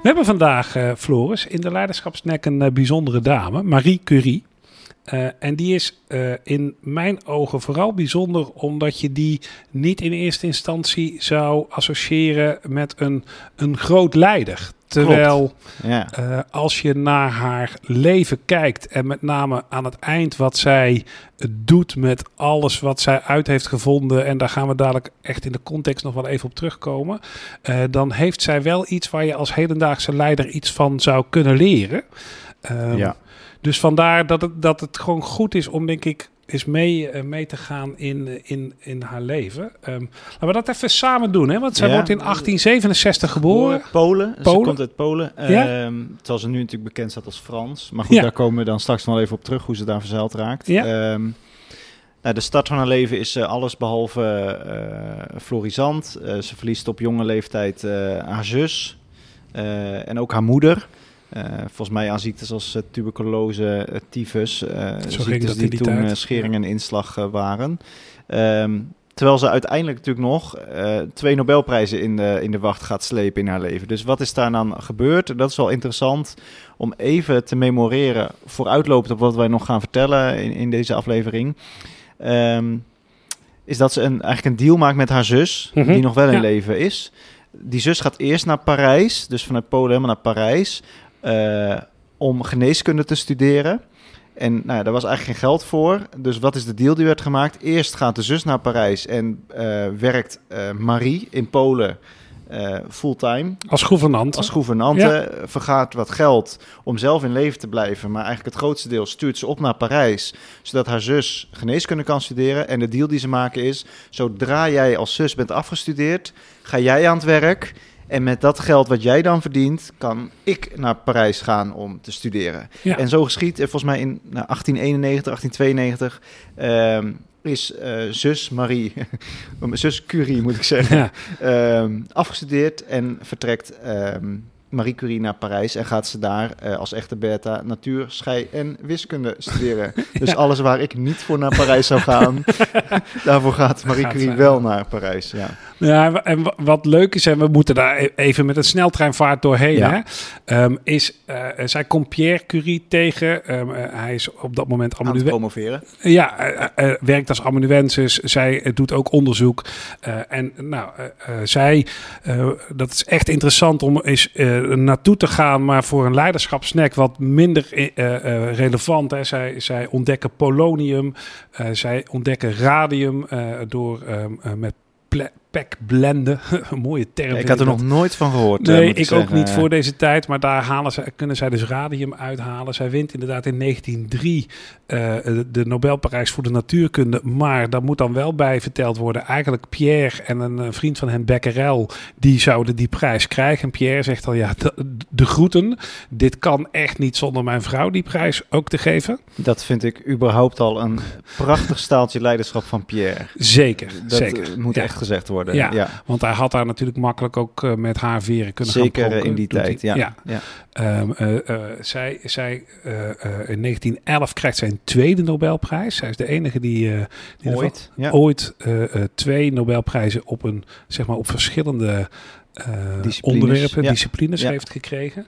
We hebben vandaag, uh, Floris, in de leiderschapsnek een uh, bijzondere dame, Marie Curie. Uh, en die is in mijn ogen vooral bijzonder omdat je die niet in eerste instantie zou associëren met een, een groot leider. Terwijl ja. uh, als je naar haar leven kijkt en met name aan het eind wat zij doet met alles wat zij uit heeft gevonden, en daar gaan we dadelijk echt in de context nog wel even op terugkomen, dan heeft zij wel iets waar je als hedendaagse leider iets van zou kunnen leren. Um, ja. Dus vandaar dat het, dat het gewoon goed is om, denk ik, is mee, uh, mee te gaan in, uh, in, in haar leven. Um, laten we dat even samen doen, hè? want zij ja. wordt in 1867 geboren. Polen. Polen. Ze komt uit Polen. Ja? Um, terwijl ze nu natuurlijk bekend staat als Frans. Maar goed, ja. daar komen we dan straks nog even op terug, hoe ze daar verzeild raakt. Ja. Um, nou, de start van haar leven is uh, alles behalve florisant. ze verliest op jonge leeftijd haar zus en ook haar moeder. Uh, volgens mij aan ziektes als uh, tuberculose, uh, tyfus, ziektes die, die toen schering en inslag waren. Um, terwijl ze uiteindelijk natuurlijk nog twee Nobelprijzen in de, in de wacht gaat slepen in haar leven. Dus wat is daar dan gebeurd? Dat is wel interessant om even te memoreren, vooruitlopend op wat wij nog gaan vertellen in, in deze aflevering. Um, is dat ze een, eigenlijk een deal maakt met haar zus, mm -hmm. die nog wel in ja. leven is. Die zus gaat eerst naar Parijs, dus vanuit Polen helemaal naar Parijs. Uh, om geneeskunde te studeren. En nou ja, daar was eigenlijk geen geld voor. Dus wat is de deal die werd gemaakt? Eerst gaat de zus naar Parijs en uh, werkt uh, Marie in Polen fulltime. Als gouvernante. Als gouvernante. Ja. Vergaat wat geld om zelf in leven te blijven. Maar eigenlijk het grootste deel stuurt ze op naar Parijs. Zodat haar zus geneeskunde kan studeren. En de deal die ze maken is, zodra jij als zus bent afgestudeerd, ga jij aan het werk. En met dat geld wat jij dan verdient, kan ik naar Parijs gaan om te studeren. Ja. En zo geschiet, volgens mij in nou, 1891, 1892, uh, is uh, zus Marie, zus Curie moet ik zeggen, ja. uh, afgestudeerd en vertrekt um, Marie Curie naar Parijs en gaat ze daar uh, als echte beta natuur, schei en wiskunde studeren. Dus ja. alles waar ik niet voor naar Parijs zou gaan, daarvoor gaat Marie gaat Curie wel naar Parijs. Ja. Ja, en wat leuk is, en we moeten daar e-, even met een sneltreinvaart doorheen, ja. hè, um, is, uh, zij komt Pierre Curie tegen. Um, uh, hij is op dat moment amanuensis. promoveren. Ja, werkt als amanuensis. Zij doet ook onderzoek. en nou, zij, dat is echt interessant om eens naartoe te gaan, maar voor een leiderschapssnack wat minder relevant. Hè. Zij, zij ontdekken polonium, zij ontdekken radium door um, met pack blenden. een mooie term. ik had er nog nooit van gehoord. Nee, ik, ook niet voor deze tijd. Maar daar halen ze, kunnen zij dus radium uithalen. Zij wint inderdaad in 1903 uh, de Nobelprijs voor de natuurkunde. Maar daar moet dan wel bij verteld worden. Eigenlijk Pierre en een vriend van hen, Becquerel, die zouden die prijs krijgen. En Pierre zegt al, ja, de, de groeten. Dit kan echt niet zonder mijn vrouw die prijs ook te geven. Dat vind ik überhaupt al een prachtig staaltje leiderschap van Pierre. Zeker, dat zeker. moet echt gezegd worden. Ja, ja, want hij had daar natuurlijk makkelijk ook uh, met haar veren kunnen Zeker gaan Zeker in die tijd, ja. ja. Um, uh, uh, zij, zij in 1911 krijgt zij een tweede Nobelprijs. Zij is de enige die, die ooit, ja. ooit twee Nobelprijzen op, een, zeg maar, op verschillende disciplines, onderwerpen, disciplines heeft gekregen.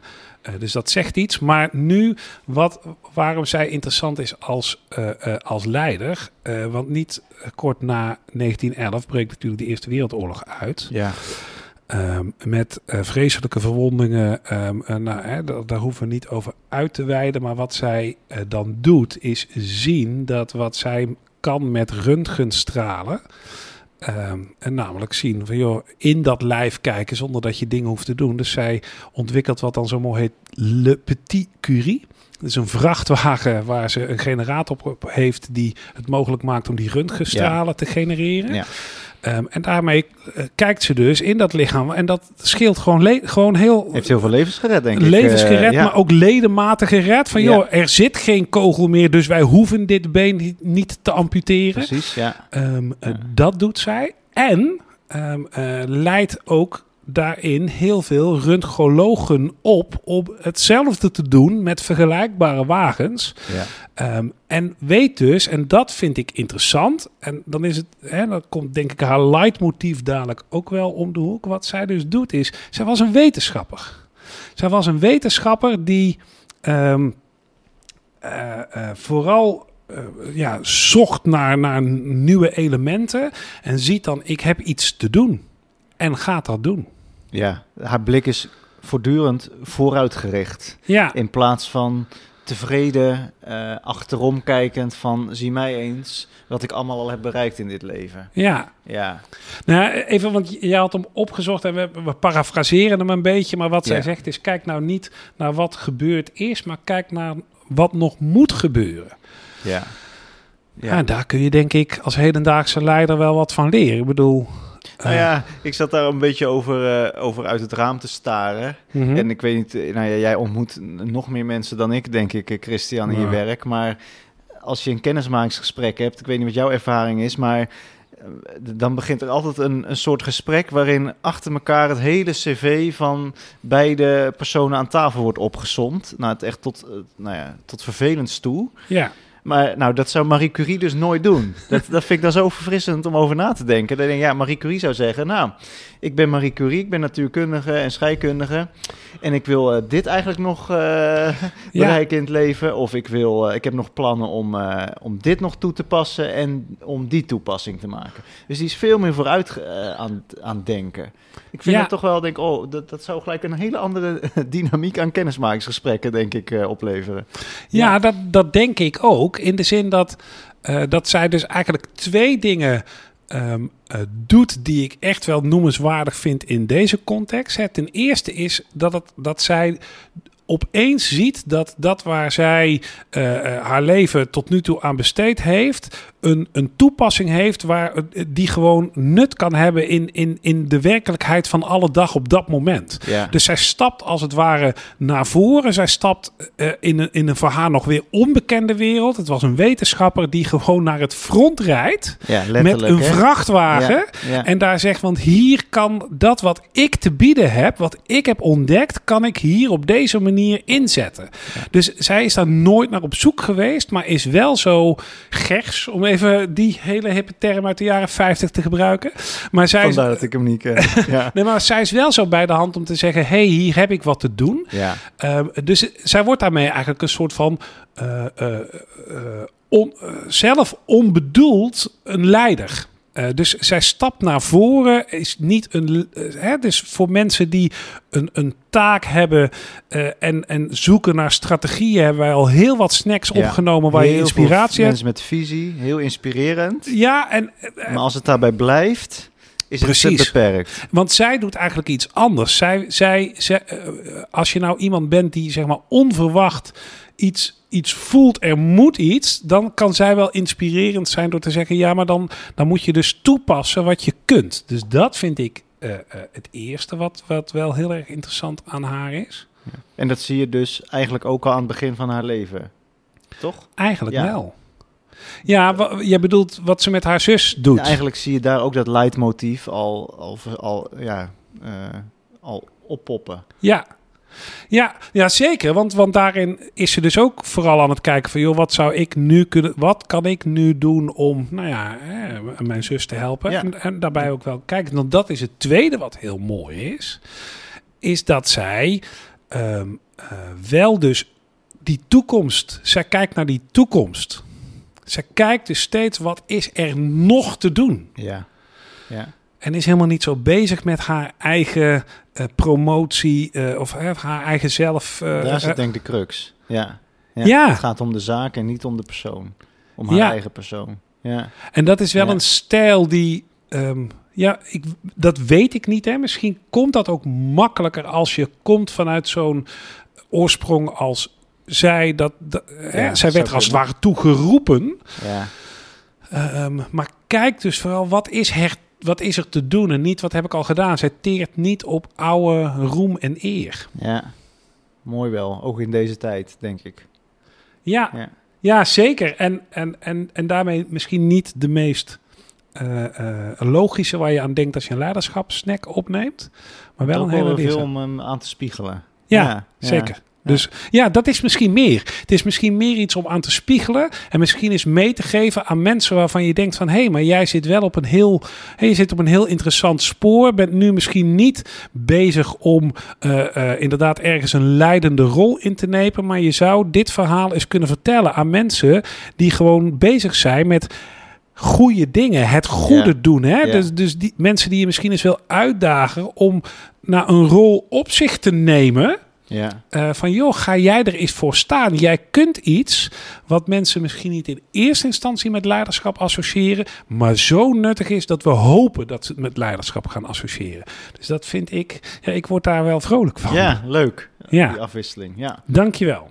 Dus dat zegt iets. Maar nu, wat, waarom zij interessant is als, als leider. want niet kort na 1911 breekt natuurlijk de Eerste Wereldoorlog uit. Ja. Um, met vreselijke verwondingen. Um, nou, hè, daar, hoeven we niet over uit te wijden. Maar wat zij dan doet, is zien dat wat zij kan met röntgenstralen. Um, en namelijk zien van joh, in dat lijf kijken zonder dat je dingen hoeft te doen. Dus zij ontwikkelt wat dan zo mooi heet Le Petit Curie. Dat is een vrachtwagen waar ze een generator op heeft die het mogelijk maakt om die röntgenstralen ja. te genereren. Ja. Um, en daarmee uh, kijkt ze dus in dat lichaam. En dat scheelt gewoon, gewoon heel... Heeft heel veel levens gered, denk ik. Levens gered, uh, ja. maar ook ledematen gered. Van joh, er zit geen kogel meer, dus wij hoeven dit been niet te amputeren. Precies, ja. Um, uh, dat doet zij. En um, leidt ook daarin heel veel röntgologen op om hetzelfde te doen met vergelijkbare wagens. Ja. Um, en weet dus, en dat vind ik interessant, en dan is het, hè, dat komt denk ik haar leidmotief dadelijk ook wel om de hoek. Wat zij dus doet is, zij was een wetenschapper. Zij was een wetenschapper die ehm, eh, eh, vooral uh, ja, zocht naar, naar nieuwe elementen en ziet dan, ik heb iets te doen. En gaat dat doen. Ja, haar blik is voortdurend vooruitgericht. Ja. In plaats van tevreden, uh, achterom kijkend van zie mij eens wat ik allemaal al heb bereikt in dit leven. Ja. Ja. Nou, even, want jij had hem opgezocht en we, we parafraseren hem een beetje, maar wat zij zegt is kijk nou niet naar wat gebeurd is, maar kijk naar wat nog moet gebeuren. Ja. Ja, ja daar kun je denk ik als hedendaagse leider wel wat van leren. Ik bedoel, nou ja, ik zat daar een beetje over, uh, over uit het raam te staren. Mm -hmm. En ik weet niet, nou ja, jij ontmoet nog meer mensen dan ik, denk ik, Christian, in ja. je werk. Maar als je een kennismakingsgesprek hebt, ik weet niet wat jouw ervaring is, maar dan begint er altijd een, een soort gesprek waarin achter elkaar het hele cv van beide personen aan tafel wordt opgezomd. Nou, het echt tot, nou ja, tot vervelend toe. Ja. Maar nou, dat zou Marie Curie dus nooit doen. Dat, dat vind ik dan zo verfrissend om over na te denken. Dan denk ik, ja, Marie Curie zou zeggen, nou, ik ben Marie Curie, ik ben natuurkundige en scheikundige. En ik wil uh, dit eigenlijk nog uh, bereiken in het leven. Of ik, wil, uh, ik heb nog plannen om, om dit nog toe te passen en om die toepassing te maken. Dus die is veel meer vooruit aan, aan denken. Ik vind Ja. het toch wel, denk oh, dat, dat zou gelijk een hele andere dynamiek aan kennismakingsgesprekken, denk ik, opleveren. Ja, Dat, dat denk ik ook. In de zin dat, uh, dat zij dus eigenlijk twee dingen um, uh, doet die ik echt wel noemenswaardig vind in deze context. Ten eerste is dat, het, dat zij opeens ziet dat dat waar zij uh, haar leven tot nu toe aan besteed heeft, een, een toepassing heeft waar die gewoon nut kan hebben in, in, in de werkelijkheid van alle dag op dat moment. Ja. Dus zij stapt als het ware naar voren. Zij stapt uh, in, een, in een voor haar nog weer onbekende wereld. Het was een wetenschapper die gewoon naar het front rijdt ja, met een hè? vrachtwagen. Ja. En daar zegt, want hier kan dat wat ik te bieden heb, wat ik heb ontdekt, kan ik hier op deze manier inzetten. Dus zij is daar nooit naar op zoek geweest, maar is wel zo gers, om even die hele hippe term uit de jaren 50 te gebruiken. Maar zij Vandaar is, dat ik hem niet ken. ja. nee, maar zij is wel zo bij de hand om te zeggen, hey, hier heb ik wat te doen. Ja. Uh, dus zij wordt daarmee eigenlijk een soort van uh, uh, on, zelf onbedoeld een leider. Uh, dus zij stapt naar voren, is niet een. Uh, hè, dus voor mensen die een, een taak hebben uh, en, en zoeken naar strategieën, hebben wij al heel wat snacks ja. opgenomen waar je inspiratie hebt. Mensen met visie, heel inspirerend. Ja, en. maar als het daarbij blijft. Is Precies. het beperkt. Want zij doet eigenlijk iets anders. Zij, zij, zij, als je nou iemand bent die zeg maar onverwacht iets, iets voelt, er moet iets, dan kan zij wel inspirerend zijn door te zeggen, ja, maar dan, dan moet je dus toepassen wat je kunt. Dus dat vind ik uh, uh, het eerste wat, wat wel heel erg interessant aan haar is. Ja. En dat zie je dus eigenlijk ook al aan het begin van haar leven, toch? Eigenlijk ja. wel. Ja, jij bedoelt wat ze met haar zus doet. Ja, eigenlijk zie je daar ook dat leidmotief al, al, al, ja, uh, al oppoppen. Ja, ja, ja zeker. Want, want daarin is ze dus ook vooral aan het kijken van... joh, wat zou ik nu kunnen... wat kan ik nu doen om, nou ja, hè, mijn zus te helpen? Ja. En, en, daarbij ook wel kijken. Want dat is het tweede wat heel mooi is... is dat zij um, uh, wel dus die toekomst... zij kijkt naar die toekomst. Zij kijkt dus steeds wat is er nog te doen. Ja, ja. En is helemaal niet zo bezig met haar eigen uh, promotie uh, of uh, haar eigen zelf. Daar zit denk ik de crux. Ja. ja. Ja. Het gaat om de zaak en niet om de persoon. Om haar Ja. eigen persoon. Ja. En dat is wel Ja. een stijl die. ehm, ja, ik, dat weet ik niet. Hè. Misschien komt dat ook makkelijker als je komt vanuit zo'n oorsprong als zij. Dat, dat, hè, zij werd er als het ware toegeroepen. Ja. Ehm, maar kijk dus vooral wat is, her, wat is er te doen en niet wat heb ik al gedaan. Zij teert niet op oude roem en eer. ja. Mooi wel. Ook in deze tijd, denk ik. Ja, ja. Ja. zeker. En, en, en, en daarmee misschien niet de meest eh, eh, logische waar je aan denkt als je een leiderschapssnack opneemt. Maar wel Ook een hele veel om hem aan te spiegelen. Ja, Ja, ja. Dus ja, dat is misschien meer. Het is misschien meer iets om aan te spiegelen. En misschien is mee te geven aan mensen waarvan je denkt van... hé, hey, maar jij zit wel op een heel... Hey, je zit op een heel interessant spoor. Bent nu misschien niet bezig om uh, uh, inderdaad ergens een leidende rol in te nemen. Maar je zou dit verhaal eens kunnen vertellen aan mensen... die gewoon bezig zijn met goede dingen, het goede doen. Hè? Ja. Dus, dus die mensen die je misschien eens wil uitdagen om naar een rol op zich te nemen. Ja. Uh, van joh, ga jij er eens voor staan? Jij kunt iets wat mensen misschien niet in eerste instantie met leiderschap associëren, maar zo nuttig is dat we hopen dat ze het met leiderschap gaan associëren. Dus dat vind ik, ja, ik word daar wel vrolijk van. Ja, leuk. Ja. Die afwisseling. Ja. Dankjewel.